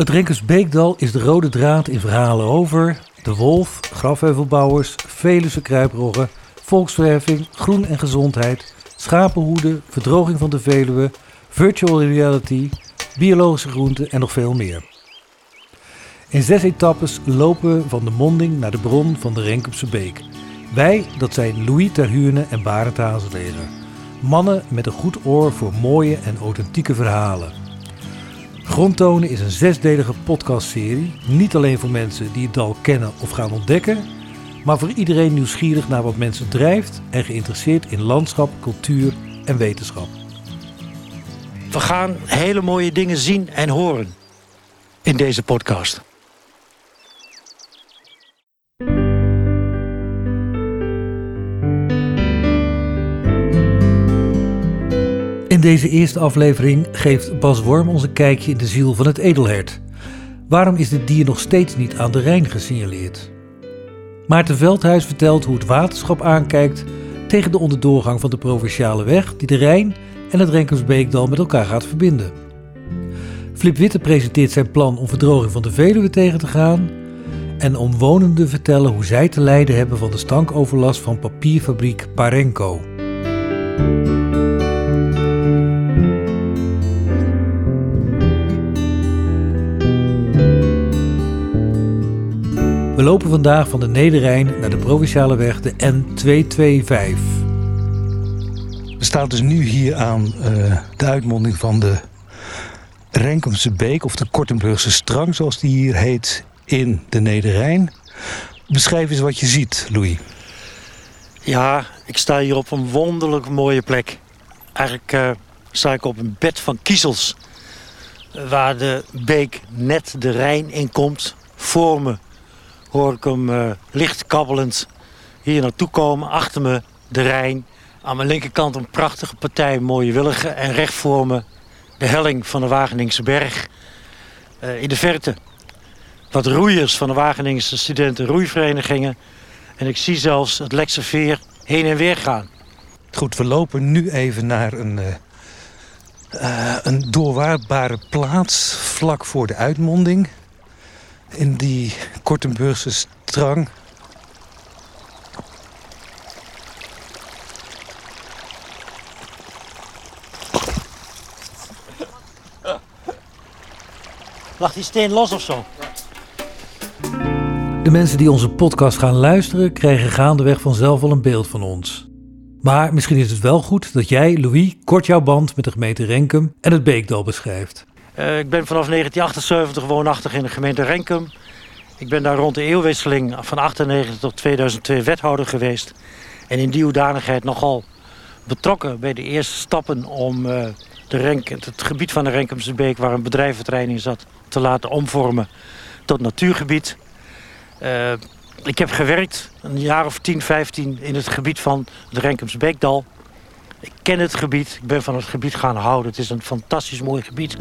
Het Renkersbeekdal is de rode draad in verhalen over de wolf, grafheuvelbouwers, Veluwe kruiproggen, volksverheffing, groen en gezondheid, schapenhoeden, verdroging van de Veluwe, virtual reality, biologische groenten en nog veel meer. In zes etappes lopen we van de monding naar de bron van de Renkumse Beek. Wij, dat zijn Louis Terhuurne en Barend Hazelegen. Mannen met een goed oor voor mooie en authentieke verhalen. Grondtonen is een zesdelige podcastserie. Niet alleen voor mensen die het dal kennen of gaan ontdekken, maar voor iedereen nieuwsgierig naar wat mensen drijft en geïnteresseerd in landschap, cultuur en wetenschap. We gaan hele mooie dingen zien en horen in deze podcast. In deze eerste aflevering geeft Bas Worm ons een kijkje in de ziel van het edelhert. Waarom is dit dier nog steeds niet aan de Rijn gesignaleerd? Maarten Veldhuis vertelt hoe het waterschap aankijkt tegen de onderdoorgang van de provinciale weg die de Rijn en het Renkensbeekdal met elkaar gaat verbinden. Flip Witte presenteert zijn plan om verdroging van de Veluwe tegen te gaan en omwonenden vertellen hoe zij te lijden hebben van de stankoverlast van papierfabriek Parenco. We lopen vandaag van de Nederrijn naar de provinciale weg, de N225. We staan dus nu hier aan uh, de uitmonding van de Renkumse Beek, of de Kortenburgse Strang, zoals die hier heet, in de Nederrijn. Beschrijf eens wat je ziet, Louis. Ja, ik sta hier op een wonderlijk mooie plek. Eigenlijk uh, sta ik op een bed van kiezels. Waar de beek net de Rijn in komt. Voor me hoor ik hem uh, licht kabbelend hier naartoe komen. Achter me de Rijn. Aan mijn linkerkant een prachtige partij mooie willigen. En recht voor me de helling van de Wageningse berg. Uh, in de verte wat roeiers van de Wageningse studenten roeiverenigingen. En ik zie zelfs het Lekse Veer heen en weer gaan. Goed, we lopen nu even naar een, uh, een doorwaardbare plaats vlak voor de uitmonding. In die Kortenburgse strang. Lag die steen los of zo? De mensen die onze podcast gaan luisteren krijgen gaandeweg vanzelf wel een beeld van ons. Maar misschien is het wel goed dat jij, Louis, kort jouw band met de gemeente Renkum en het Beekdal beschrijft. Uh, ik ben vanaf 1978 woonachtig in de gemeente Renkum. Ik ben daar rond de eeuwwisseling van 98 tot 2002 wethouder geweest. En in die hoedanigheid nogal betrokken bij de eerste stappen om uh, de het gebied van de Renkumse Beek... waar een bedrijventerrein in zat, te laten omvormen tot natuurgebied. Uh, ik heb gewerkt een jaar of 10, 15 in het gebied van het Renkumse Beekdal. Ik ken het gebied, ik ben van het gebied gaan houden. Het is een fantastisch mooi gebied.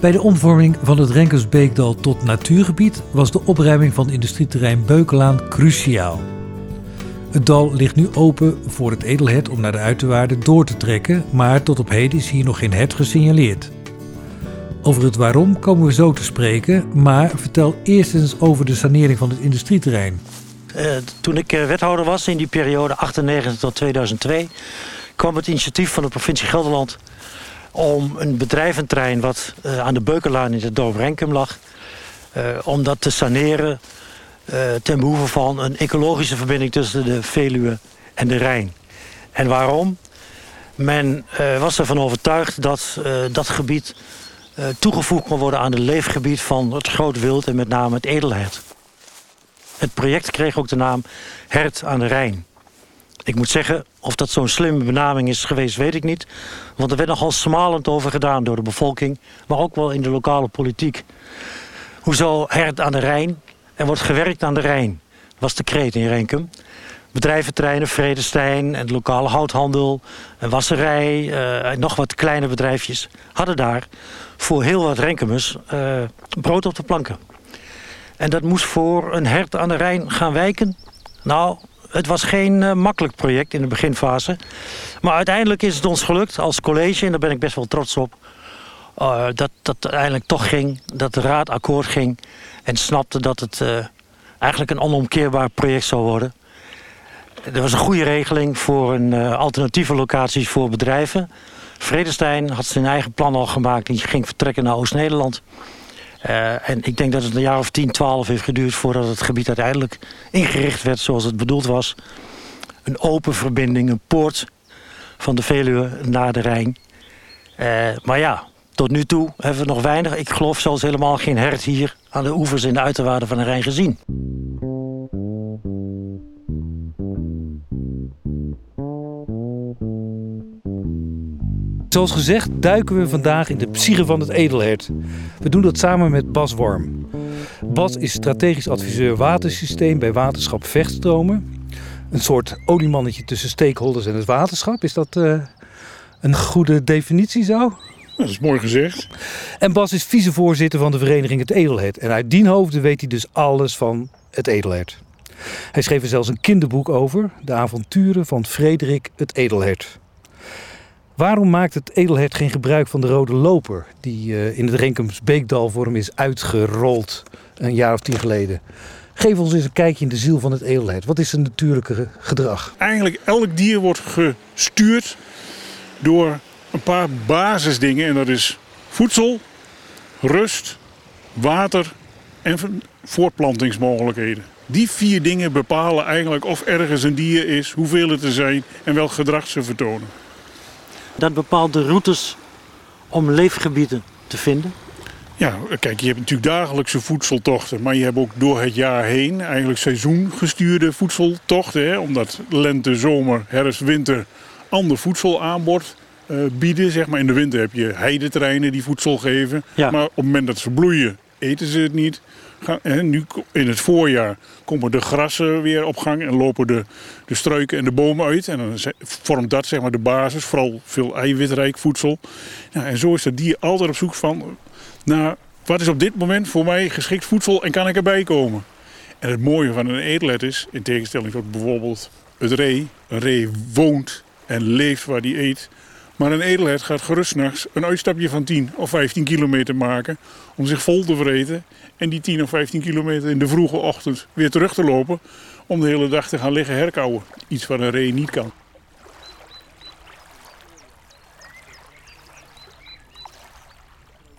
Bij de omvorming van het Renkersbeekdal tot natuurgebied was de opruiming van industrieterrein Beukelaan cruciaal. Het dal ligt nu open voor het edelhert om naar de uiterwaarden door te trekken, maar tot op heden is hier nog geen hert gesignaleerd. Over het waarom komen we zo te spreken, maar vertel eerst eens over de sanering van het industrieterrein. Uh, toen ik uh, wethouder was in die periode 98 tot 2002, kwam het initiatief van de provincie Gelderland om een bedrijventrein wat uh, aan de Beukenlaan in het dorp Renkum lag, om dat te saneren ten behoeve van een ecologische verbinding tussen de Veluwe en de Rijn. En waarom? Men was ervan overtuigd dat dat gebied toegevoegd kon worden aan het leefgebied van het groot wild en met name het edelhert. Het project kreeg ook de naam Hert aan de Rijn. Ik moet zeggen, of dat zo'n slimme benaming is geweest, weet ik niet. Want er werd nogal smalend over gedaan door de bevolking, maar ook wel in de lokale politiek. Hoezo Hert aan de Rijn? Er wordt gewerkt aan de Rijn, was de kreet in Renkum bedrijventreinen, Vredestein en de lokale houthandel, een wasserij uh, en nog wat kleine bedrijfjes hadden daar voor heel wat renkemus uh, brood op de planken. En dat moest voor een hert aan de Rijn gaan wijken. Nou, het was geen uh, makkelijk project in de beginfase. Maar uiteindelijk is het ons gelukt als college, en daar ben ik best wel trots op... dat dat uiteindelijk toch ging, dat de raad akkoord ging en snapte dat het eigenlijk een onomkeerbaar project zou worden. Er was een goede regeling voor een alternatieve locaties voor bedrijven. Vredestein had zijn eigen plan al gemaakt. Die ging vertrekken naar Oost-Nederland. Uh, en ik denk dat het een jaar of 10, 12 heeft geduurd voordat het gebied uiteindelijk ingericht werd zoals het bedoeld was. Een open verbinding, een poort van de Veluwe naar de Rijn. Uh, maar ja, tot nu toe hebben we nog weinig. Ik geloof zelfs helemaal geen hert hier aan de oevers in de uiterwaarden van de Rijn gezien. Zoals gezegd duiken we vandaag in de psyche van het edelhert. We doen dat samen met Bas Worm. Bas is strategisch adviseur watersysteem bij waterschap Vechtstromen. Een soort oliemannetje tussen stakeholders en het waterschap. Is dat uh, een goede definitie zo? Dat is mooi gezegd. En Bas is vicevoorzitter van de vereniging Het Edelhert. En uit die hoofden weet hij dus alles van het edelhert. Hij schreef er zelfs een kinderboek over, De avonturen van Frederik het Edelhert. Waarom maakt het edelhert geen gebruik van de rode loper... die uh, in het Renkums voor is uitgerold een jaar of tien geleden? Geef ons eens een kijkje in de ziel van het edelhert. Wat is zijn natuurlijke gedrag? Eigenlijk elk dier wordt gestuurd door een paar basisdingen. En dat is voedsel, rust, water en voortplantingsmogelijkheden. Die vier dingen bepalen eigenlijk of ergens een dier is, hoeveel het er zijn en welk gedrag ze vertonen dat bepaalt de routes om leefgebieden te vinden? Ja, kijk, je hebt natuurlijk dagelijkse voedseltochten, maar je hebt ook door het jaar heen eigenlijk seizoengestuurde voedseltochten. Hè, omdat lente, zomer, herfst, winter ander voedselaanbod uh, bieden. Zeg maar. In de winter heb je heideterreinen die voedsel geven. Maar op het moment dat ze bloeien, eten ze het niet. Nu in het voorjaar komen de grassen weer op gang en lopen de, de struiken en de bomen uit. En dan vormt dat zeg maar de basis, vooral veel eiwitrijk voedsel. En zo is het dier altijd op zoek van naar wat is op dit moment voor mij geschikt voedsel en kan ik erbij komen. En het mooie van een eetlet is, in tegenstelling tot bijvoorbeeld het ree, een ree woont en leeft waar die eet. Maar een edelhert gaat gerust nachts een uitstapje van 10 of 15 kilometer maken om zich vol te vreten. En die 10 of 15 kilometer in de vroege ochtend weer terug te lopen om de hele dag te gaan liggen herkauwen. Iets wat een ree niet kan.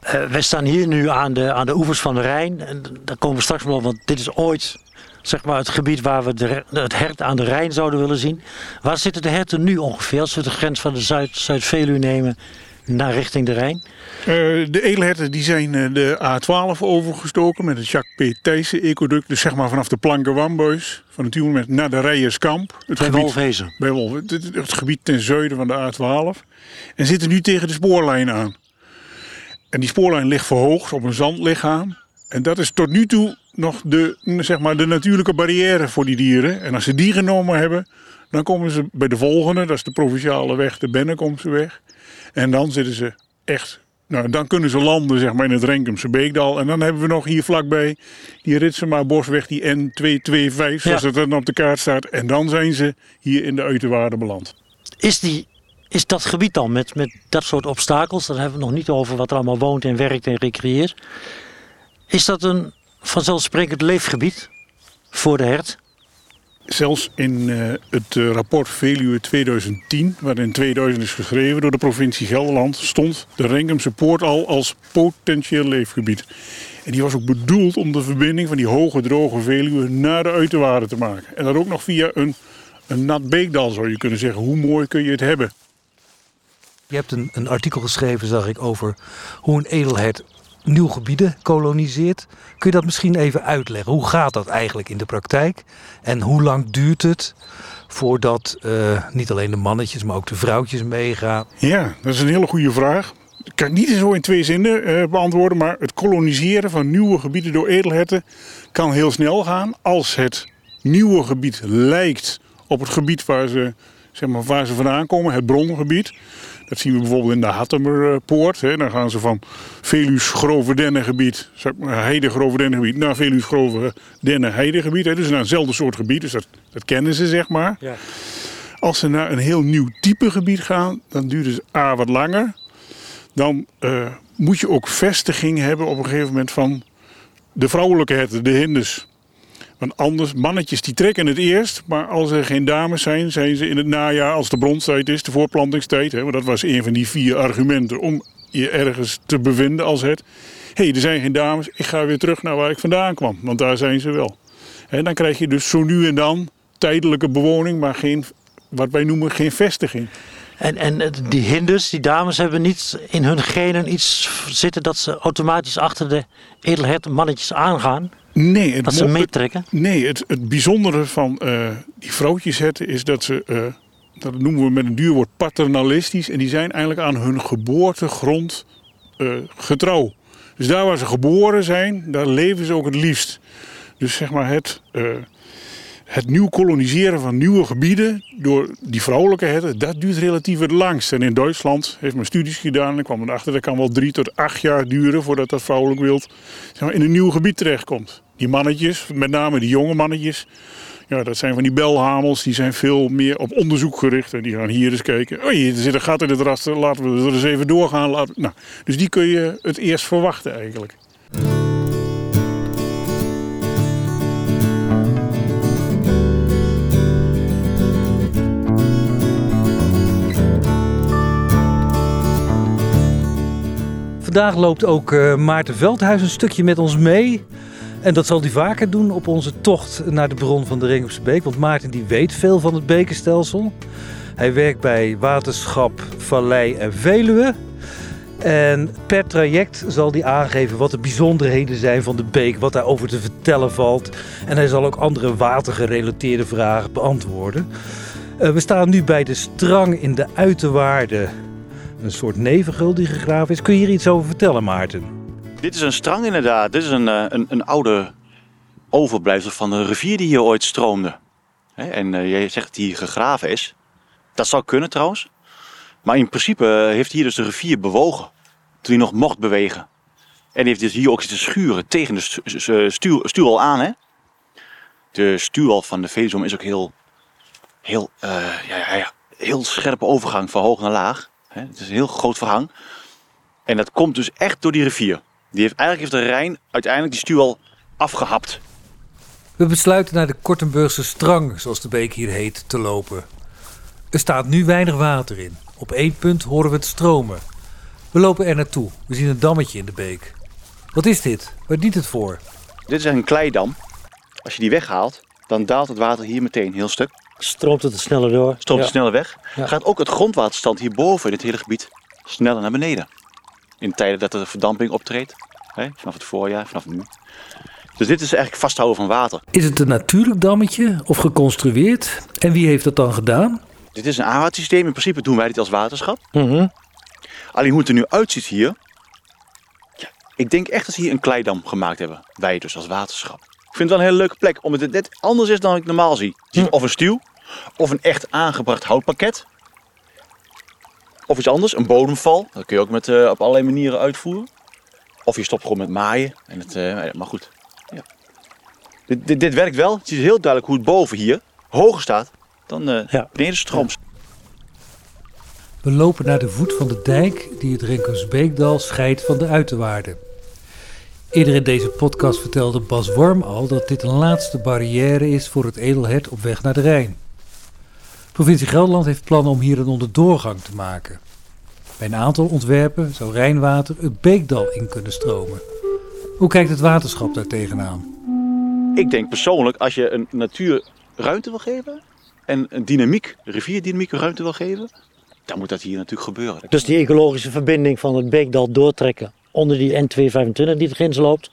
Uh, wij staan hier nu aan de, aan de oevers van de Rijn. En daar komen we straks wel, want dit is ooit zeg maar, het gebied waar we de, het hert aan de Rijn zouden willen zien. Waar zitten de herten nu ongeveer als we de grens van de Zuid, Zuid-Veluwe nemen naar richting de Rijn? Uh, de edelherten die zijn uh, de A12 overgestoken met het Jacques P. Thijssen ecoduct. Dus zeg maar vanaf de Planken-Wambuis van het moment naar de Rijerskamp. Het bij gebied, Wolfhezen. Bij Wolf, het, het, gebied ten zuiden van de A12. En zitten nu tegen de spoorlijn aan. En die spoorlijn ligt verhoogd op een zandlichaam. En dat is tot nu toe nog de, zeg maar, de natuurlijke barrière voor die dieren. En als ze die genomen hebben, dan komen ze bij de volgende. Dat is de provinciale weg, de Bennekomseweg. En dan zitten ze echt... Nou, dan kunnen ze landen zeg maar, in het Renkumse Beekdal. En dan hebben we nog hier vlakbij die Ritsema Bosweg, die N225, zoals het dan op de kaart staat. En dan zijn ze hier in de uiterwaarde beland. Is, die, is dat gebied dan met, met dat soort obstakels, dan hebben we het nog niet over wat er allemaal woont en werkt en recreëert. Is dat een vanzelfsprekend leefgebied voor de hert? Zelfs in uh, het uh, rapport Veluwe 2010, waarin in 2000 is geschreven door de provincie Gelderland, stond de Renkumse Poort al als potentieel leefgebied. En die was ook bedoeld om de verbinding van die hoge droge Veluwe naar de uiterwaarden te maken. En dat ook nog via een, een nat beekdal zou je kunnen zeggen. Hoe mooi kun je het hebben? Je hebt een, een artikel geschreven, zag ik, over hoe een edelhert nieuw gebieden koloniseert. Kun je dat misschien even uitleggen? Hoe gaat dat eigenlijk in de praktijk? En hoe lang duurt het voordat uh, niet alleen de mannetjes, maar ook de vrouwtjes meegaan? Ja, dat is een hele goede vraag. Ik kan niet zo in twee zinnen uh, beantwoorden, maar het koloniseren van nieuwe gebieden door edelherten kan heel snel gaan als het nieuwe gebied lijkt op het gebied waar ze, zeg maar, waar ze vandaan komen, het bronnengebied. Dat zien we bijvoorbeeld in de Hattemerpoort. Hè. Dan gaan ze van Veluws grove dennengebied, heide grove dennengebied, naar Veluws grove dennen heidegebied. Hè. Dus naar eenzelfde soort gebied, dus dat, dat kennen ze zeg maar. Ja. Als ze naar een heel nieuw type gebied gaan, dan duurt het A wat langer. dan eh, moet je ook vestiging hebben op een gegeven moment van de vrouwelijke herten, de hinders. Want anders, mannetjes die trekken het eerst, maar als er geen dames zijn, zijn ze in het najaar, als de bronstijd is, de voorplantingstijd. Hè, want dat was een van die vier argumenten om je ergens te bevinden als het. Hé, hey, er zijn geen dames, ik ga weer terug naar waar ik vandaan kwam, want daar zijn ze wel. En dan krijg je dus zo nu en dan tijdelijke bewoning, maar geen, wat wij noemen geen vestiging. En, en die hinders, die dames, hebben niet in hun genen iets zitten dat ze automatisch achter de edelhert mannetjes aangaan? Nee, het dat ze meetrekken? Nee, het, het bijzondere van uh, die vrouwtjesherten is dat ze, uh, dat noemen we met een duur woord paternalistisch. En die zijn eigenlijk aan hun geboortegrond uh, getrouw. Dus daar waar ze geboren zijn, daar leven ze ook het liefst. Dus zeg maar het het nieuw koloniseren van nieuwe gebieden door die vrouwelijke herten, dat duurt relatief het langst. En in Duitsland heeft men studies gedaan en kwam erachter dat kan wel drie tot acht jaar duren voordat dat vrouwelijk wild zeg maar, in een nieuw gebied terechtkomt. Die mannetjes, met name die jonge mannetjes, ja, dat zijn van die belhamels, die zijn veel meer op onderzoek gericht. En die gaan hier eens kijken. Oh, hier zit een gat in het raster, laten we er eens even doorgaan. Nou, dus die kun je het eerst verwachten eigenlijk. Vandaag loopt ook uh, Maarten Veldhuis een stukje met ons mee. En dat zal hij vaker doen op onze tocht naar de bron van de Ringhoekse Beek. Want Maarten die weet veel van het bekenstelsel. Hij werkt bij Waterschap Vallei en Veluwe. En per traject zal hij aangeven wat de bijzonderheden zijn van de beek, wat daarover te vertellen valt. En hij zal ook andere watergerelateerde vragen beantwoorden. Uh, we staan nu bij de strang in de uiterwaarde een soort nevengul die gegraven is. Kun je hier iets over vertellen, Maarten? Dit is een strang inderdaad. Dit is een, eh, een, een oude overblijfsel van een rivier die hier ooit stroomde. En uh, jij zegt dat die gegraven is. Dat zou kunnen trouwens. Maar in principe eh, heeft hier dus de rivier bewogen. Toen hij nog mocht bewegen. En heeft dus hier ook zitten schuren tegen de stuw, stuwal aan. Hè? De stuwal van de Veluwe is ook heel, heel, ja, ja, heel scherpe overgang van hoog naar laag. Het is een heel groot verhang. En dat komt dus echt door die rivier. Die heeft, eigenlijk heeft de Rijn uiteindelijk die stuwal afgehapt. We besluiten naar de Kortenburgse Strang, zoals de beek hier heet, te lopen. Er staat nu weinig water in. Op één punt horen we het stromen. We lopen er naartoe. We zien een dammetje in de beek. Wat is dit? Waar dient het voor? Dit is een kleidam. Als je die weghaalt, dan daalt het water hier meteen heel stuk. Stroomt het sneller door. Stroomt het sneller weg. Gaat ook het grondwaterstand hierboven in het hele gebied sneller naar beneden. In tijden dat er verdamping optreedt. Hè, vanaf het voorjaar, vanaf nu. Dus dit is eigenlijk vasthouden van water. Is het een natuurlijk dammetje of geconstrueerd? En wie heeft dat dan gedaan? Dit is een aanwatersysteem. In principe doen wij dit als waterschap. Mhm. Alleen hoe het er nu uitziet hier. Ja, ik denk echt dat ze hier een kleidam gemaakt hebben. Wij dus als waterschap. Ik vind het wel een hele leuke plek, omdat het net anders is dan ik normaal zie. zie Of een stuw, of een echt aangebracht houtpakket. Of iets anders, een bodemval. Dat kun je ook met, uh, op allerlei manieren uitvoeren. Of je stopt gewoon met maaien. En het, uh, maar goed. Ja. Dit, dit, dit, werkt wel. Het is heel duidelijk hoe het boven hier hoger staat dan uh, ja. beneden strooms. We lopen naar de voet van de dijk die het Renkersbeekdal scheidt van de uiterwaarden. Eerder in deze podcast vertelde Bas Worm al dat dit een laatste barrière is voor het edelhert op weg naar de Rijn. Provincie Gelderland heeft plannen om hier een onderdoorgang te maken. Bij een aantal ontwerpen zou Rijnwater het Beekdal in kunnen stromen. Hoe kijkt het waterschap daar tegenaan? Ik denk persoonlijk, als je een natuur ruimte wil geven en een dynamiek, rivierdynamiek ruimte wil geven, dan moet dat hier natuurlijk gebeuren. Dus die ecologische verbinding van het Beekdal doortrekken onder die N225 die erin loopt,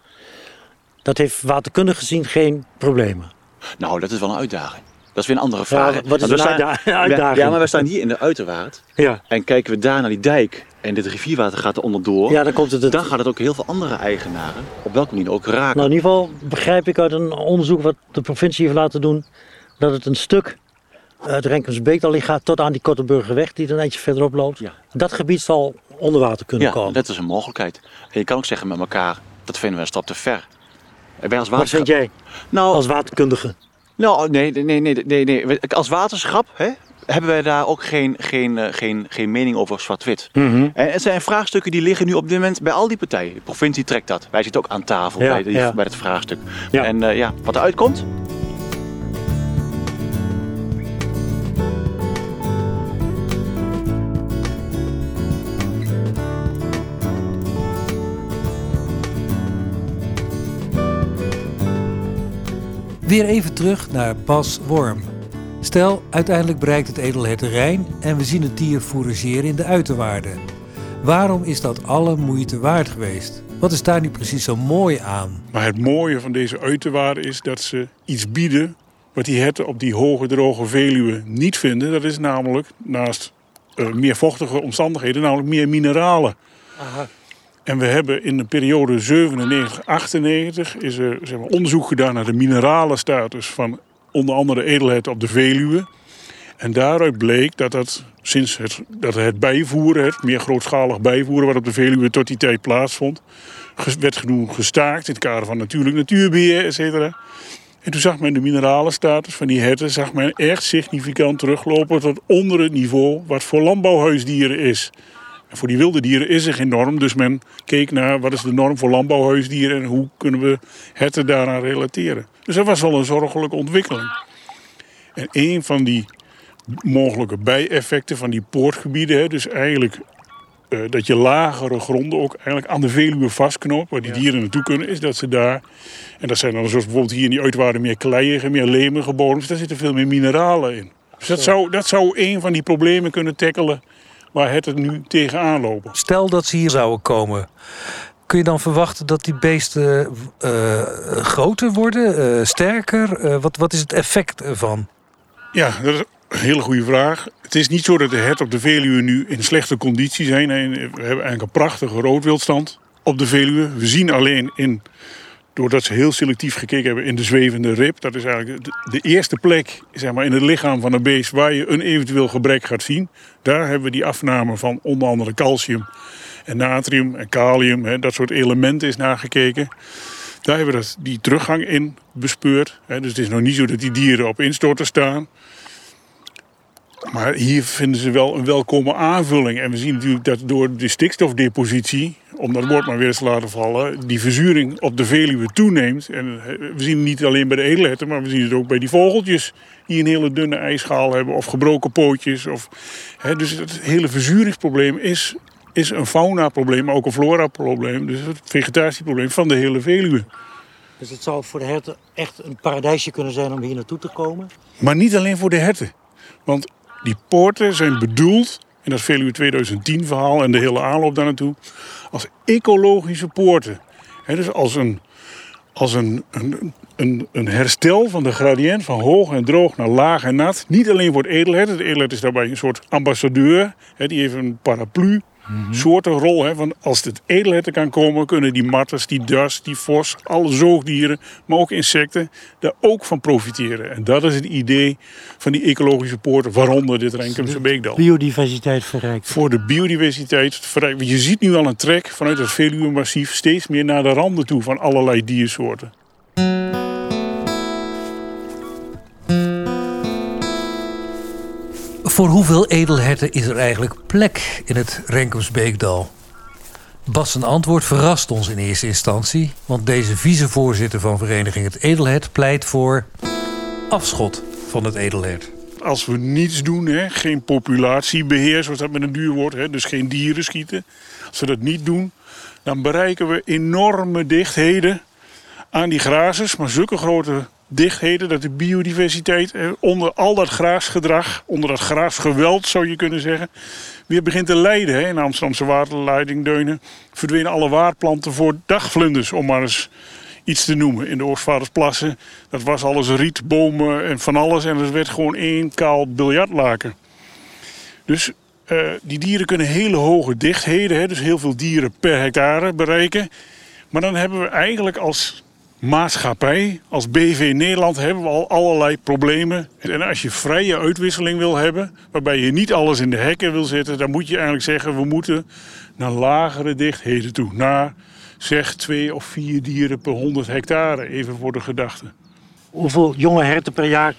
dat heeft waterkundig gezien geen problemen. Nou, dat is wel een uitdaging. Dat is weer een andere vraag. Ja, wat is een uitdaging? Ja, maar we staan hier in de uiterwaard. Ja. En kijken we daar naar die dijk en dit rivierwater gaat er onderdoor. Ja, dan, komt het, dan gaat het ook heel veel andere eigenaren op welke manier ook raken. Nou, in ieder geval begrijp ik uit een onderzoek wat de provincie heeft laten doen... dat het een stuk het Renkensbeekdal gaat tot aan die Kortenburgerweg die er een eentje verderop loopt. Ja. Dat gebied zal onder water kunnen ja, komen. dat is een mogelijkheid. En je kan ook zeggen met elkaar, dat vinden we een stap te ver. En wij als Wat vind jij nou, als waterkundige? Nou, nee, nee, nee, nee, nee. Als waterschap hè, hebben wij daar ook geen, geen, eh, geen, geen mening over zwart-wit. Mhm. En het zijn vraagstukken die liggen nu op dit moment bij al die partijen. De provincie trekt dat. Wij zitten ook aan tafel Ja, bij, die, ja. bij het vraagstuk. Ja. En eh, ja, wat eruit komt, Weer even terug naar Bas Worm. Stel, uiteindelijk bereikt het edelhert de Rijn en we zien het dier fourageren in de uiterwaarden. Waarom is dat alle moeite waard geweest? Wat is daar nu precies zo mooi aan? Maar het mooie van deze uiterwaarden is dat ze iets bieden wat die herten op die hoge droge Veluwe niet vinden. Dat is namelijk naast eh, meer vochtige omstandigheden, namelijk meer mineralen. En we hebben in de periode 97-98 is er zeg maar, onderzoek gedaan naar de mineralenstatus van onder andere edelherten op de Veluwe. En daaruit bleek dat dat sinds het, dat het bijvoeren, het meer grootschalig bijvoeren wat op de Veluwe tot die tijd plaatsvond, werd genoeg gestaakt in het kader van natuurlijk natuurbeheer, et cetera. En toen zag men de mineralenstatus van die herten zag men echt significant teruglopen tot onder het niveau wat voor landbouwhuisdieren is. En voor die wilde dieren is er geen norm, dus men keek naar wat is de norm voor landbouwhuisdieren en hoe kunnen we herten daaraan relateren. Dus dat was wel een zorgelijke ontwikkeling. En een van die mogelijke bijeffecten van die poortgebieden, hè, dus eigenlijk eh, dat je lagere gronden ook eigenlijk aan de Veluwe vastknoopt, waar die dieren naartoe kunnen, is dat ze daar, en dat zijn dan zoals bijvoorbeeld hier in die uitwaarden meer kleiige, meer lemige bodems, daar zitten veel meer mineralen in. Dus dat zou, dat zou een van die problemen kunnen tackelen waar het het nu tegenaan lopen. Stel dat ze hier zouden komen. Kun je dan verwachten dat die beesten eh, groter worden, eh, sterker? Eh, wat, wat is het effect ervan? Ja, dat is een hele goede vraag. Het is niet zo dat de herten op de Veluwe nu in slechte conditie zijn. Nee, We hebben eigenlijk een prachtige roodwildstand op de Veluwe. We zien alleen in, doordat ze heel selectief gekeken hebben in de zwevende rib. Dat is eigenlijk de, eerste plek zeg maar, in het lichaam van een beest waar je een eventueel gebrek gaat zien. Daar hebben we die afname van onder andere calcium en natrium en kalium. Hè, dat soort elementen is nagekeken. Daar hebben we die teruggang in bespeurd. Hè, dus het is nog niet zo dat die dieren op instorten staan. Maar hier vinden ze wel een welkome aanvulling. En we zien natuurlijk dat door de stikstofdepositie, om dat woord maar weer eens te laten vallen, die verzuring op de Veluwe toeneemt. En eh, we zien het niet alleen bij de edelherten, maar we zien het ook bij die vogeltjes die een hele dunne ijsschaal hebben of gebroken pootjes. Of, hè, dus het hele verzuringsprobleem is, is een faunaprobleem, maar ook een floraprobleem. Dus het vegetatieprobleem van de hele Veluwe. Dus het zou voor de herten echt een paradijsje kunnen zijn om hier naartoe te komen. Maar niet alleen voor de herten. Want die poorten zijn bedoeld, in dat Veluwe 2010 verhaal en de hele aanloop daar naartoe, als ecologische poorten. Dus als, een, als een, een, een, een herstel van de gradient van hoog en droog naar laag en nat. Niet alleen voor het edelhert. Het is daarbij een soort ambassadeur. Die heeft een paraplu. Soortenrol. Hè, van als het edelherten kan komen, kunnen die marters, die das, die vos, alle zoogdieren, maar ook insecten, daar ook van profiteren. En dat is het idee van die ecologische poorten, waaronder dit Renkumse beekdal. Biodiversiteit verrijkt. Voor de biodiversiteit. verrijk- Je ziet nu al een trek vanuit het Veluwe-massief steeds meer naar de randen toe van allerlei diersoorten. Voor hoeveel edelherten is er eigenlijk plek in het Renkumsbeekdal? Bas' antwoord verrast ons in eerste instantie, want deze vicevoorzitter van vereniging Het Edelhert pleit voor afschot van het edelhert. Als we niets doen, hè, geen populatiebeheer, zoals dat met een duur wordt, hè, dus geen dieren schieten. Als we dat niet doen, dan bereiken we enorme dichtheden aan die grazers, maar zulke grote dichtheden dat de biodiversiteit eh, onder al dat graasgedrag, onder dat graasgeweld zou je kunnen zeggen, weer begint te lijden. In Amsterdamse waterleidingdeunen verdwenen alle waardplanten voor dagvlinders, om maar eens iets te noemen. In de Oostvaardersplassen, dat was alles riet, bomen en van alles. En het werd gewoon één kaal biljartlaken. Dus eh, die dieren kunnen hele hoge dichtheden, hè, dus heel veel dieren per hectare bereiken. Maar dan hebben we eigenlijk als maatschappij, als BV Nederland, hebben we al allerlei problemen. En als je vrije uitwisseling wil hebben, waarbij je niet alles in de hekken wil zetten, dan moet je eigenlijk zeggen, we moeten naar lagere dichtheden toe. Naar zeg twee of vier dieren per 100 hectare, even voor de gedachte. Hoeveel jonge herten per jaar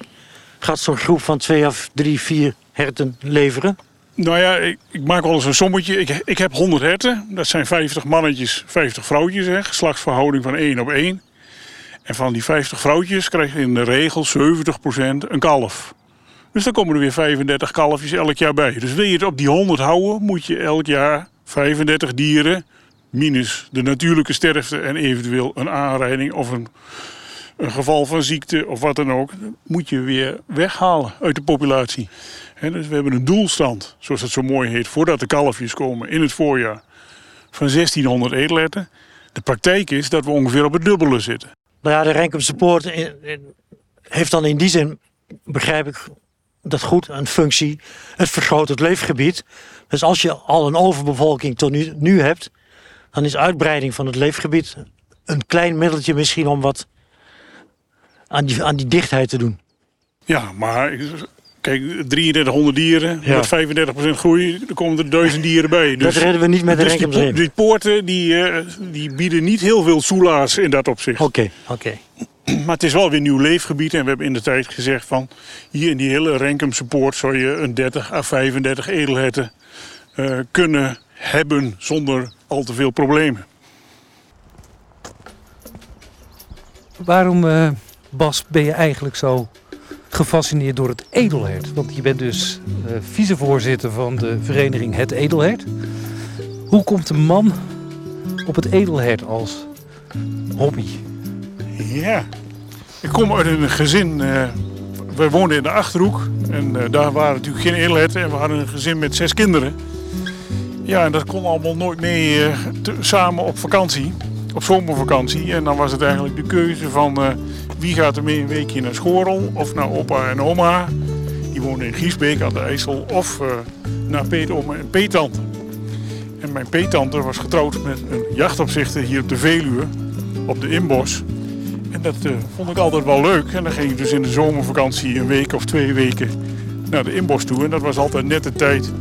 gaat zo'n groep van twee of drie, vier herten leveren? Nou ja, ik, ik maak wel eens een sommetje. Ik, ik heb 100 herten. Dat zijn 50 mannetjes, 50 vrouwtjes. Hè. Geslachtsverhouding van 1 op 1. En van die 50 vrouwtjes krijg je in de regel 70% een kalf. Dus dan komen er weer 35 kalfjes elk jaar bij. Dus wil je het op die 100 houden, moet je elk jaar 35 dieren, minus de natuurlijke sterfte en eventueel een aanrijding of een, een geval van ziekte of wat dan ook, moet je weer weghalen uit de populatie. Dus we hebben een doelstand, zoals het zo mooi heet, voordat de kalfjes komen in het voorjaar, van 1600 edelherten. De praktijk is dat we ongeveer op het dubbele zitten. Nou ja, de Renkumse Poort in- in- heeft dan in die zin, begrijp ik dat goed, een functie. Het vergroot het leefgebied. Dus als je al een overbevolking tot nu, nu hebt, dan is uitbreiding van het leefgebied een klein middeltje misschien om wat aan die, aan die dichtheid te doen. Ja, maar kijk, 3300 dieren Ja. met 35% groei, er komen er duizend dieren bij. dat redden we niet met de dus die, die poorten die, eh, die bieden niet heel veel soelaas in dat opzicht. Oké, oké. Maar het is wel weer nieuw leefgebied. En we hebben in de tijd gezegd van... hier in die hele Renkumse poort zou je een 30 à 35 edelherten eh, kunnen hebben... zonder al te veel problemen. Waarom, eh, Bas, ben je eigenlijk zo gefascineerd door het edelhert? Want je bent dus eh, vicevoorzitter van de vereniging Het Edelhert. Hoe komt een man op het edelhert als hobby? Ja, ik kom uit een gezin... eh we woonden in de Achterhoek. En eh, daar waren natuurlijk geen edelherten. En we hadden een gezin met zes kinderen. Ja, en dat kon allemaal nooit mee samen op vakantie. Op zomervakantie. En dan was het eigenlijk de keuze van... eh, wie gaat er mee een weekje naar Schorel of naar opa en oma. Die woonden in Giesbeek aan de IJssel. Of eh, naar peetoma en peetante. En mijn peetante was getrouwd met een jachtopzichter hier op de Veluwe. Op de Inbos. En dat eh, vond ik altijd wel leuk. En dan ging ik dus in de zomervakantie een week of twee weken naar de Inbos toe. En dat was altijd net de tijd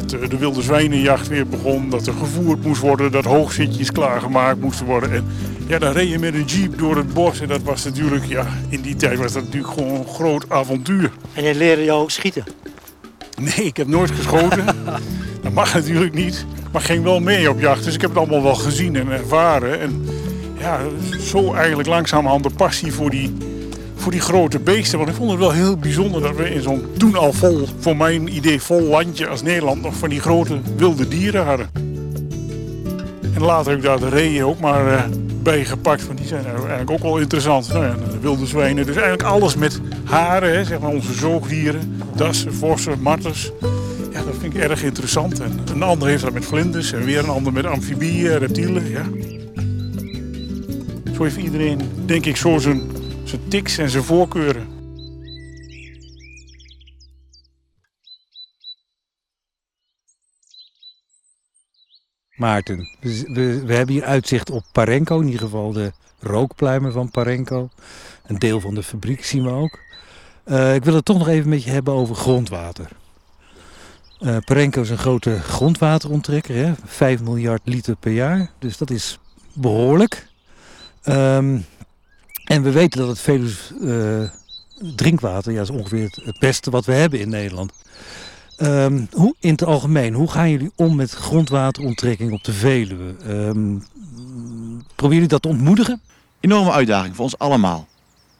dat eh, de wilde zwijnenjacht weer begon. Dat er gevoerd moest worden, dat hoogzitjes klaargemaakt moesten worden. En ja, dan reed je met een jeep door het bos. En dat was natuurlijk, ja, in die tijd was dat natuurlijk gewoon een groot avontuur. En je leerde jou ook schieten. Nee, ik heb nooit geschoten. dat mag natuurlijk niet. Maar ging wel mee op jacht. Dus ik heb het allemaal wel gezien en ervaren. En ja, zo eigenlijk langzamerhand de passie voor die, voor die grote beesten. Want ik vond het wel heel bijzonder dat we in zo'n toen al vol, voor mijn idee vol landje als Nederland, nog van die grote wilde dieren hadden. En later heb ik daar de reeën ook maar eh, bij gepakt. Want die zijn nou eigenlijk ook wel interessant. Nou ja, de wilde zwijnen. Dus eigenlijk alles met haren, hè, zeg maar onze zoogdieren. Dassen, vossen, marters. Ja, dat vind ik erg interessant. En een ander heeft dat met vlinders. En weer een ander met amfibieën, reptielen. Ja. Zo heeft iedereen, denk ik, zo zijn, zijn tics en zijn voorkeuren. Maarten, we, we, hebben hier uitzicht op Parenco, in ieder geval de rookpluimen van Parenco. Een deel van de fabriek zien we ook. Eh, ik wil het toch nog even met je hebben over grondwater. Eh Parenco is een grote grondwateronttrekker, hè? 5 miljard liter per jaar, dus dat is behoorlijk. Ehm, en we weten dat het Veluws eh, drinkwater ja, is ongeveer het, het beste wat we hebben in Nederland. Ehm, hoe, in het algemeen, hoe gaan jullie om met grondwateronttrekking op de Veluwe? Ehm proberen jullie dat te ontmoedigen? Enorme uitdaging voor ons allemaal.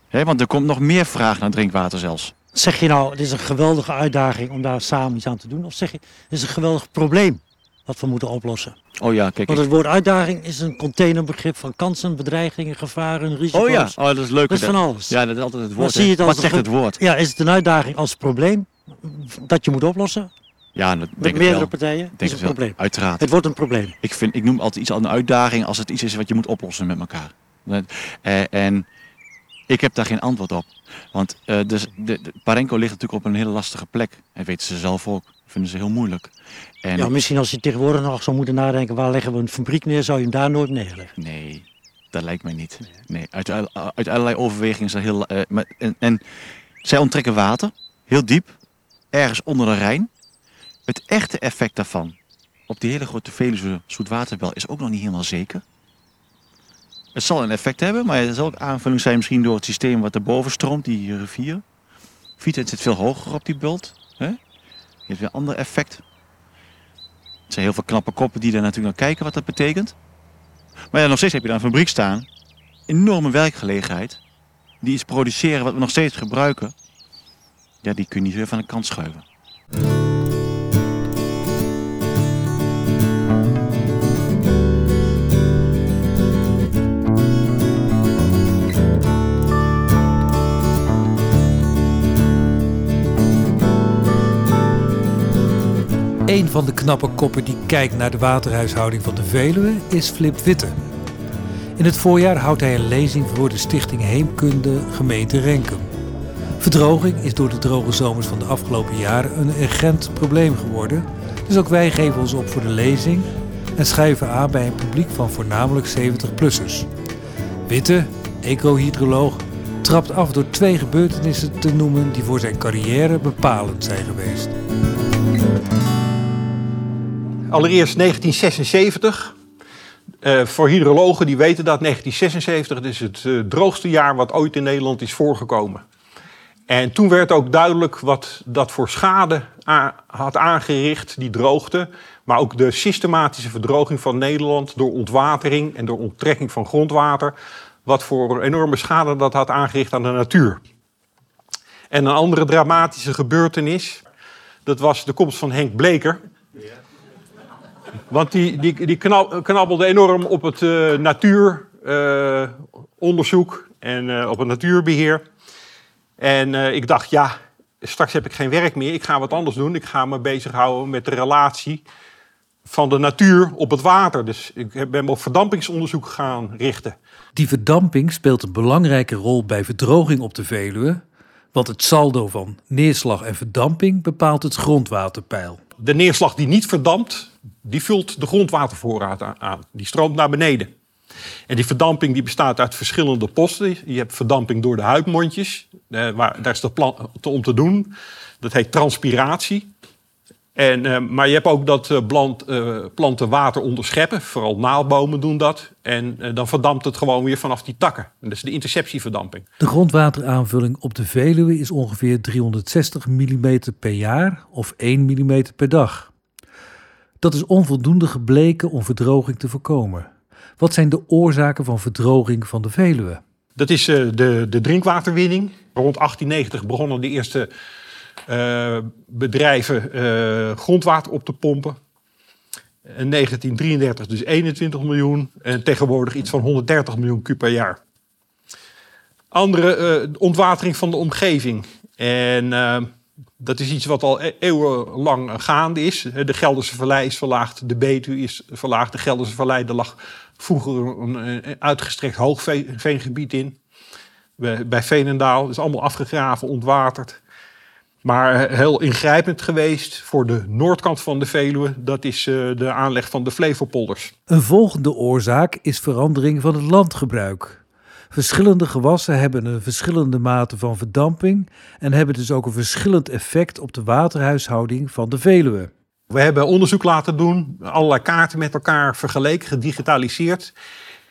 Hè, want er komt nog meer vraag naar drinkwater zelfs. Zeg je nou, het is een geweldige uitdaging om daar samen iets aan te doen? Of zeg je, het is een geweldig probleem wat we moeten oplossen? Oh ja, kijk. Want het woord uitdaging is een containerbegrip van kansen, bedreigingen, gevaren, risico's. Oh ja, oh, dat is leuk. Dat is van alles. Ja, dat is altijd het woord. zie je het als Wat zegt het woord? Ja, is het een uitdaging als probleem dat je moet oplossen Ja, dat met denk ik meerdere wel. partijen? Denk is het een wel. probleem. Uiteraard. Het wordt een probleem. Ik, vind, ik noem altijd iets al een uitdaging als het iets is wat je moet oplossen met elkaar. Dat- eh, en ik heb daar geen antwoord op. Want eh, dus de, de, Parenco ligt natuurlijk op een hele lastige plek. En weten ze zelf ook. Vinden ze heel moeilijk. En Ja, misschien als je tegenwoordig nog zou moeten nadenken, waar leggen we een fabriek neer, zou je hem daar nooit neerleggen. Nee, dat lijkt mij niet. Nee, uit, uit allerlei overwegingen is dat heel. eh, maar, en, en zij onttrekken water, heel diep, ergens onder de Rijn. Het echte effect daarvan op die hele grote Veluwe zoetwaterbel is ook nog niet helemaal zeker. Het zal een effect hebben, maar het zal ook aanvulling zijn misschien door het systeem wat erboven stroomt, die rivier. Vita zit veel hoger op die bult. Hè? Heeft weer een ander effect. Er zijn heel veel knappe koppen die er natuurlijk naar kijken wat dat betekent. Maar ja, nog steeds heb je daar een fabriek staan. Enorme werkgelegenheid. Die iets produceren wat we nog steeds gebruiken. Ja, die kun je niet weer van de kant schuiven. Een van de knappe koppen die kijkt naar de waterhuishouding van de Veluwe is Flip Witte. In het voorjaar houdt hij een lezing voor de Stichting Heemkunde gemeente Renkum. Verdroging is door de droge zomers van de afgelopen jaren een urgent probleem geworden. Dus ook wij geven ons op voor de lezing en schuiven aan bij een publiek van voornamelijk 70-plussers. Witte, eco-hydroloog, trapt af door twee gebeurtenissen te noemen die voor zijn carrière bepalend zijn geweest. Allereerst 1976. Uh, voor hydrologen die weten dat 1976 is het uh, droogste jaar wat ooit in Nederland is voorgekomen. En toen werd ook duidelijk wat dat voor schade had aangericht, die droogte. Maar ook de systematische verdroging van Nederland door ontwatering en door onttrekking van grondwater. Wat voor enorme schade dat had aangericht aan de natuur. En een andere dramatische gebeurtenis, dat was de komst van Henk Bleker. Want die, die, die knabbelde enorm op het uh, natuuronderzoek en uh, op het natuurbeheer. En ik dacht, ja, straks heb ik geen werk meer. Ik ga wat anders doen. Ik ga me bezighouden met de relatie van de natuur op het water. Dus ik ben me op verdampingsonderzoek gaan richten. Die verdamping speelt een belangrijke rol bij verdroging op de Veluwe. Want het saldo van neerslag en verdamping bepaalt het grondwaterpeil. De neerslag die niet verdampt, die vult de grondwatervoorraad aan. Die stroomt naar beneden. En die verdamping die bestaat uit verschillende posten. Je hebt verdamping door de huidmondjes. Eh, waar, daar is dat om te doen. Dat heet transpiratie. En, uh, maar je hebt ook dat uh, planten water onderscheppen. Vooral naaldbomen doen dat. En dan verdampt het gewoon weer vanaf die takken. En dat is de interceptieverdamping. De grondwateraanvulling op de Veluwe is ongeveer 360 mm per jaar of 1 mm per dag. Dat is onvoldoende gebleken om verdroging te voorkomen. Wat zijn de oorzaken van verdroging van de Veluwe? Dat is de, de drinkwaterwinning. Rond 1890 begonnen de eerste uh, bedrijven uh, grondwater op te pompen. In 1933 dus 21 miljoen en tegenwoordig iets van 130 miljoen kub per jaar. Andere ontwatering van de omgeving. En dat is iets wat al e-, eeuwenlang gaande is. De Gelderse Vallei is verlaagd, de Betuwe is verlaagd. De Gelderse Vallei, daar lag vroeger een uitgestrekt hoogveengebied in. Bij Veenendaal is allemaal afgegraven, ontwaterd. Maar heel ingrijpend geweest voor de noordkant van de Veluwe, dat is uh, de aanleg van de Flevopolders. Een volgende oorzaak is verandering van het landgebruik. Verschillende gewassen hebben een verschillende mate van verdamping en hebben dus ook een verschillend effect op de waterhuishouding van de Veluwe. We hebben onderzoek laten doen, allerlei kaarten met elkaar vergeleken, gedigitaliseerd.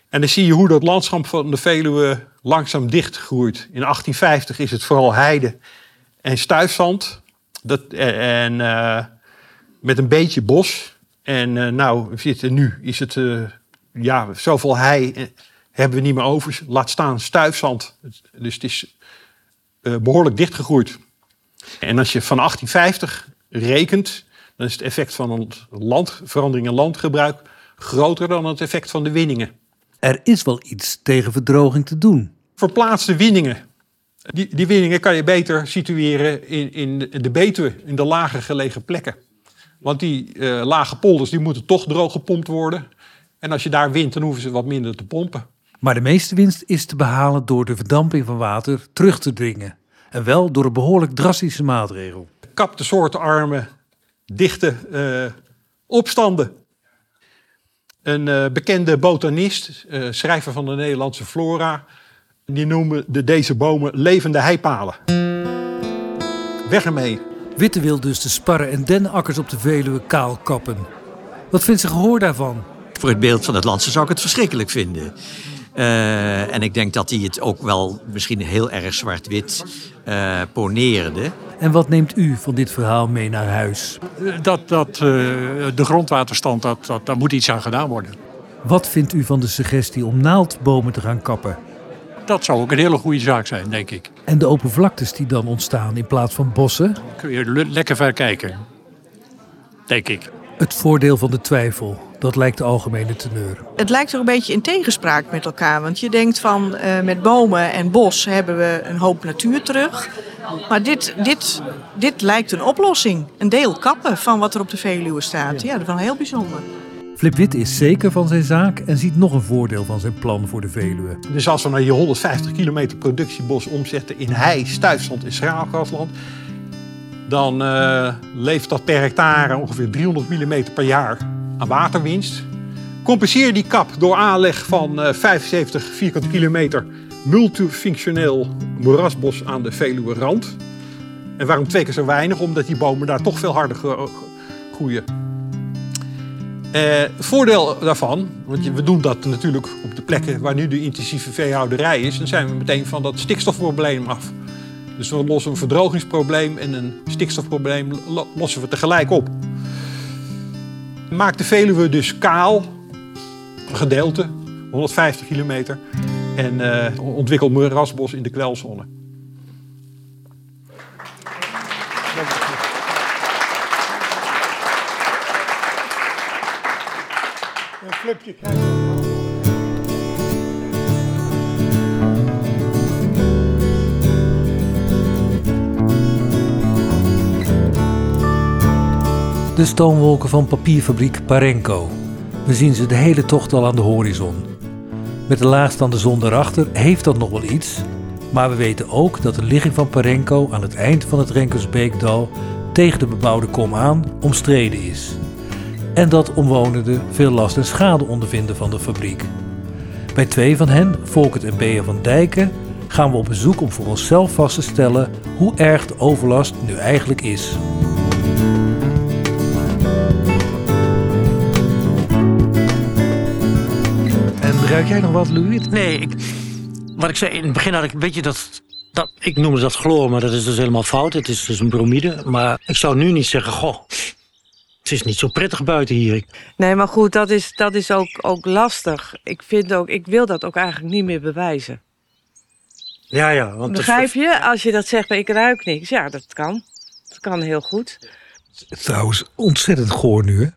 En dan zie je hoe dat landschap van de Veluwe langzaam dichtgroeit. In 1850 is het vooral heide en stuifzand. Dat, en uh, met een beetje bos. En uh, nou, nu is het ja, zoveel hei hebben we niet meer over. Laat staan stuifzand. Dus het is behoorlijk dichtgegroeid. En als je van 1850 rekent, dan is het effect van een land, verandering in landgebruik groter dan het effect van de winningen. Er is wel iets tegen verdroging te doen. Verplaatste winningen die, die winningen kan je beter situeren in, in de Betuwe, in de lager gelegen plekken. Want die uh, lage polders die moeten toch droog gepompt worden. En als je daar wint, dan hoeven ze wat minder te pompen. Maar de meeste winst is te behalen door de verdamping van water terug te dringen. En wel door een behoorlijk drastische maatregel. Kap de soortenarme, dichte uh, opstanden. Een uh, bekende botanist, schrijver van de Nederlandse Flora, die noemen de, deze bomen levende heipalen. Weg ermee. Witte wil dus de sparren en dennenakkers op de Veluwe kaal kappen. Wat vindt ze gehoor daarvan? Voor het beeld van het landse zou ik het verschrikkelijk vinden. Eh, en ik denk dat hij het ook wel misschien heel erg zwart-wit uh, poneerde. En wat neemt u van dit verhaal mee naar huis? Dat, dat uh, de grondwaterstand, dat, dat, daar moet iets aan gedaan worden. Wat vindt u van de suggestie om naaldbomen te gaan kappen? Dat zou ook een hele goede zaak zijn, denk ik. En de open vlaktes die dan ontstaan in plaats van bossen? Kun je lekker ver kijken, denk ik. Het voordeel van de twijfel, dat lijkt de algemene teneur. Het lijkt er een beetje in tegenspraak met elkaar. Want je denkt van uh, met bomen en bos hebben we een hoop natuur terug. Maar dit, dit, dit lijkt een oplossing. Een deel kappen van wat er op de Veluwe staat. Ja, dat is wel heel bijzonder. Flip Wit is zeker van zijn zaak en ziet nog een voordeel van zijn plan voor de Veluwe. Dus als we naar je 150 kilometer productiebos omzetten in hei, stuifstand en schraalgrasland... dan uh, levert dat per hectare ongeveer 300 mm per jaar aan waterwinst. Compenseer die kap door aanleg van uh, 75 vierkante kilometer multifunctioneel moerasbos aan de Veluwe rand. En waarom twee keer zo weinig? Omdat die bomen daar toch veel harder groeien. Eh, voordeel daarvan, want we doen dat natuurlijk op de plekken waar nu de intensieve veehouderij is, dan zijn we meteen van dat stikstofprobleem af. Dus we lossen een verdrogingsprobleem en een stikstofprobleem lossen we tegelijk op. Maak de Veluwe dus kaal, gedeelte, 150 kilometer, en uh, ontwikkel moerasbos in de kwelzone. flipje De stoomwolken van papierfabriek Parenco. We zien ze de hele tocht al aan de horizon. Met de laagstaande zon daarachter heeft dat nog wel iets. Maar we weten ook dat de ligging van Parenco aan het eind van het Renkersbeekdal tegen de bebouwde kom aan omstreden is en dat omwonenden veel last en schade ondervinden van de fabriek. Bij twee van hen, Volkert en Bea van Dijken, gaan we op bezoek om voor onszelf vast te stellen hoe erg de overlast nu eigenlijk is. Ruik jij nog wat, Louis? Nee, ik, wat ik zei in het begin had ik, weet je dat, dat ik noemde dat chloor, maar dat is dus helemaal fout. Het is dus een bromide. Maar ik zou nu niet zeggen, goh, het is niet zo prettig buiten hier. Nee, maar goed, dat is, dat is ook, ook lastig. Ik, vind ook, ik wil dat ook eigenlijk niet meer bewijzen. Ja, ja. Want Begrijp je? Als je dat zegt, ik ruik niks. Ja, dat kan. Dat kan heel goed. Trouwens, ontzettend goor nu, hè?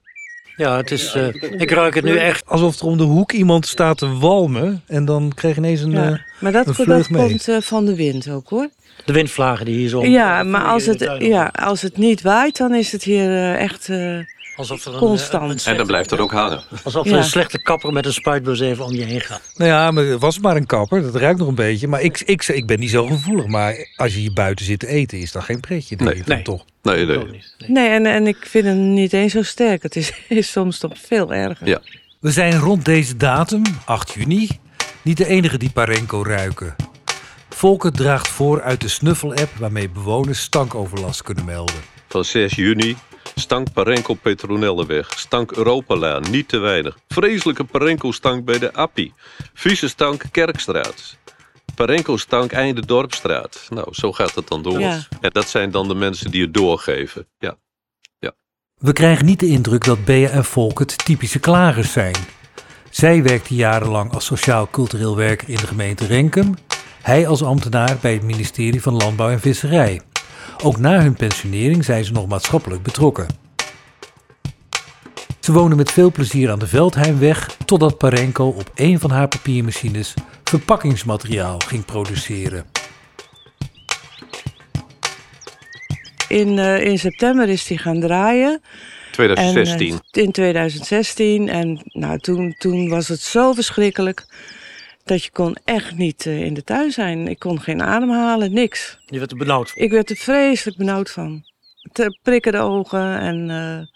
Ja, het is, uh, ik ruik het nu echt. Alsof er om de hoek iemand staat te walmen en dan krijg je ineens een. Ja, uh, maar dat, dat komt uh, van de wind ook hoor. De windvlagen die hier zo. Ja, maar als het, ja, als het niet waait, dan is het hier uh, echt uh, alsof er een, constant. en dan blijft het ook hangen. Alsof er ja. een slechte kapper met een spuitbus even om je heen gaat. Nou ja, maar het was maar een kapper. Dat ruikt nog een beetje. Maar ik, ik, ik ben niet zo gevoelig. Maar als je hier buiten zit te eten, is dat geen pretje. Nee, nee. toch? Nee, nee. nee. nee en, en ik vind het niet eens zo sterk. Het is, is soms toch veel erger. Ja. We zijn rond deze datum, 8 juni, niet de enige die Parenco ruiken. Volker draagt voor uit de snuffel-app waarmee bewoners stankoverlast kunnen melden. Van 6 juni stank Parenco Petronelleweg, stank Europalaan, niet te weinig. Vreselijke Parenco-stank bij de Appie. Vieze stank Kerkstraat. Parenco-stank einde Dorpstraat. Nou, zo gaat het dan door. Ja. En dat zijn dan de mensen die het doorgeven. Ja. ja. We krijgen niet de indruk dat Bea en Volkert typische klagers zijn. Zij werkte jarenlang als sociaal-cultureel werker in de gemeente Renkum hij als ambtenaar bij het ministerie van Landbouw en Visserij. Ook na hun pensionering zijn ze nog maatschappelijk betrokken. Ze wonen met veel plezier aan de Veldheimweg totdat Parenco op een van haar papiermachines verpakkingsmateriaal ging produceren. In, uh, in september is die gaan draaien. 2016. En, uh, in 2016. En nou, toen, toen was het zo verschrikkelijk dat je kon echt niet uh, in de tuin zijn. Ik kon geen adem halen, niks. Je werd er benauwd van? Ik werd er vreselijk benauwd van. Te prikken de ogen en uh,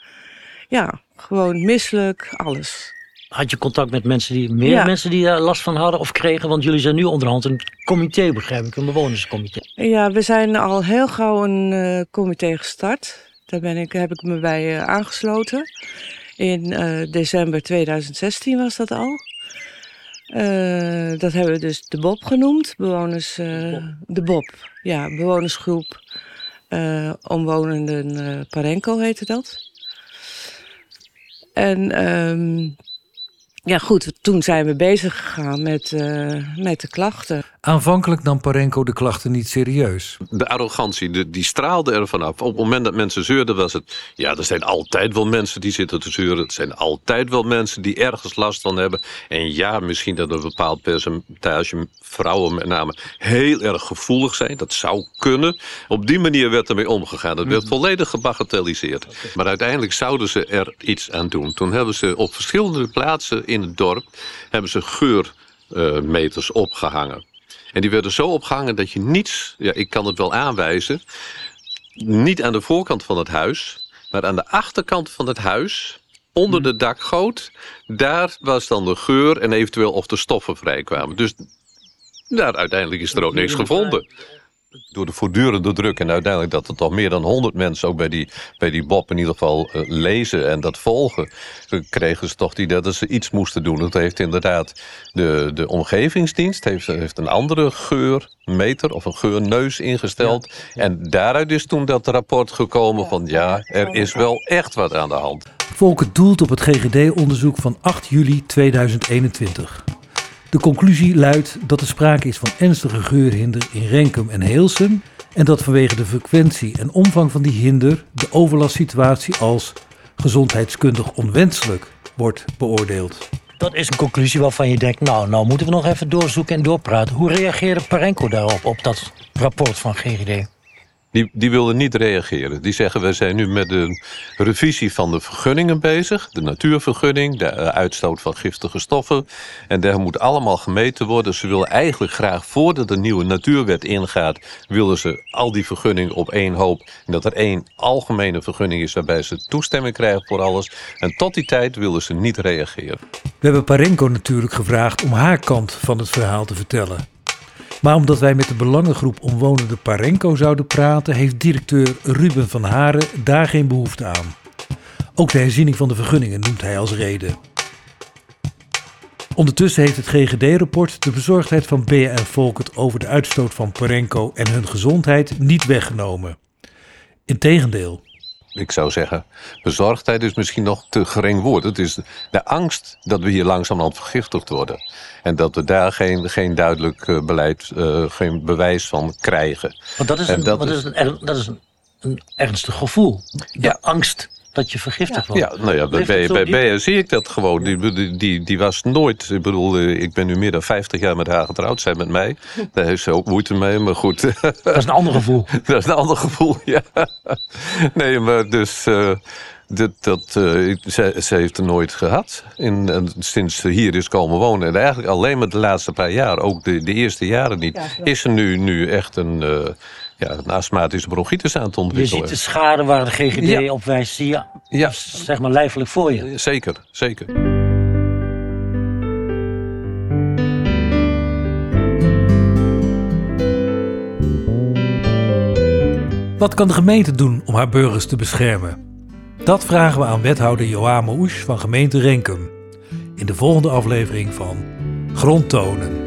ja, gewoon misselijk, alles. Had je contact met mensen die, meer ja. mensen die daar last van hadden of kregen? Want jullie zijn nu onderhand een comité, begrijp ik, een bewonerscomité. Ja, we zijn al heel gauw een uh, comité gestart. Daar ben ik, heb ik me bij aangesloten. In december 2016 was dat al. Eh, dat hebben we dus de Bob genoemd. Bewoners, eh, de Bob. Ja, bewonersgroep eh, omwonenden Parenco heette dat. En ehm, ja, goed, toen zijn we bezig gegaan met, met de klachten. Aanvankelijk nam Parenco de klachten niet serieus. De arrogantie, de, die straalde er vanaf. Op het moment dat mensen zeurden was het... Ja, er zijn altijd wel mensen die zitten te zeuren. Het zijn altijd wel mensen die ergens last van hebben. En ja, misschien dat een bepaald percentage vrouwen met name heel erg gevoelig zijn. Dat zou kunnen. Op die manier werd ermee omgegaan. Het werd volledig gebagatelliseerd. Maar uiteindelijk zouden ze er iets aan doen. Toen hebben ze op verschillende plaatsen in het dorp... hebben ze geurmeters opgehangen. En die werden zo opgehangen dat je niets, ja, ik kan het wel aanwijzen, niet aan de voorkant van het huis, maar aan de achterkant van het huis, onder de dakgoot, daar was dan de geur en eventueel of de stoffen vrijkwamen. Dus daar uiteindelijk is er ook niks gevonden. Door de voortdurende druk en uiteindelijk dat er toch meer dan 100 mensen ook bij die, bij die Bob in ieder geval eh, lezen en dat volgen, eh, kregen ze toch het idee dat ze iets moesten doen. Dat heeft inderdaad de, de omgevingsdienst heeft, heeft een andere geurmeter of een geurneus ingesteld. En daaruit is toen dat rapport gekomen van ja, er is wel echt wat aan de hand. Volker doelt op het GGD-onderzoek van 8 juli 2021. De conclusie luidt dat er sprake is van ernstige geurhinder in Renkum en Heelsum en dat vanwege de frequentie en omvang van die hinder de overlastsituatie als gezondheidskundig onwenselijk wordt beoordeeld. Dat is een conclusie waarvan je denkt, nou, nou moeten we nog even doorzoeken en doorpraten. Hoe reageerde Parenco daarop, op dat rapport van GGD? Die, die wilden niet reageren. Die zeggen, we zijn nu met de revisie van de vergunningen bezig. De natuurvergunning, de eh, uitstoot van giftige stoffen. En daar moet allemaal gemeten worden. Ze willen eigenlijk graag, voordat de nieuwe natuurwet ingaat... willen ze al die vergunningen op één hoop. En dat er één algemene vergunning is waarbij ze toestemming krijgen voor alles. En tot die tijd willen ze niet reageren. We hebben Parenco natuurlijk gevraagd om haar kant van het verhaal te vertellen. Maar omdat wij met de belangengroep omwonende Parenco zouden praten, heeft directeur Ruben van Haren daar geen behoefte aan. Ook de herziening van de vergunningen noemt hij als reden. Ondertussen heeft het GGD-rapport de bezorgdheid van BN Volkert over de uitstoot van Parenco en hun gezondheid niet weggenomen. Integendeel. Ik zou zeggen, bezorgdheid is misschien nog te gering woord. Het is de angst dat we hier langzamerhand vergiftigd worden. En dat we daar geen, geen duidelijk eh, beleid, uh, geen bewijs van krijgen. Want dat is En een, dat is- een, dat is een, een ernstig gevoel. De Ja. angst dat je vergiftigd wordt. Ja, nou ja, bij, bij, bij zie ik dat gewoon. Die, die, die, die was nooit, ik bedoel, eh, ik ben nu meer dan 50 jaar met haar getrouwd, zij met mij. Daar heeft ze ook moeite mee, maar goed. Dat is een ander gevoel. dat is een ander gevoel, ja. Nee, maar dus, eh, dat, dat, eh, zij heeft er nooit gehad. In, en sinds ze hier is komen wonen. En eigenlijk alleen maar de laatste paar jaar, ook de, de eerste jaren niet, is ze nu, nu echt een, ja, een astmatische bronchitis aan het Je ontwikkelen. ziet de schade waar de GGD Ja. op wijst, zie je Ja, zeg maar lijfelijk voor je. zeker, zeker. Wat kan de gemeente doen om haar burgers te beschermen? Dat vragen we aan wethouder Joame Oesch van gemeente Renkum. In de volgende aflevering van Grondtonen.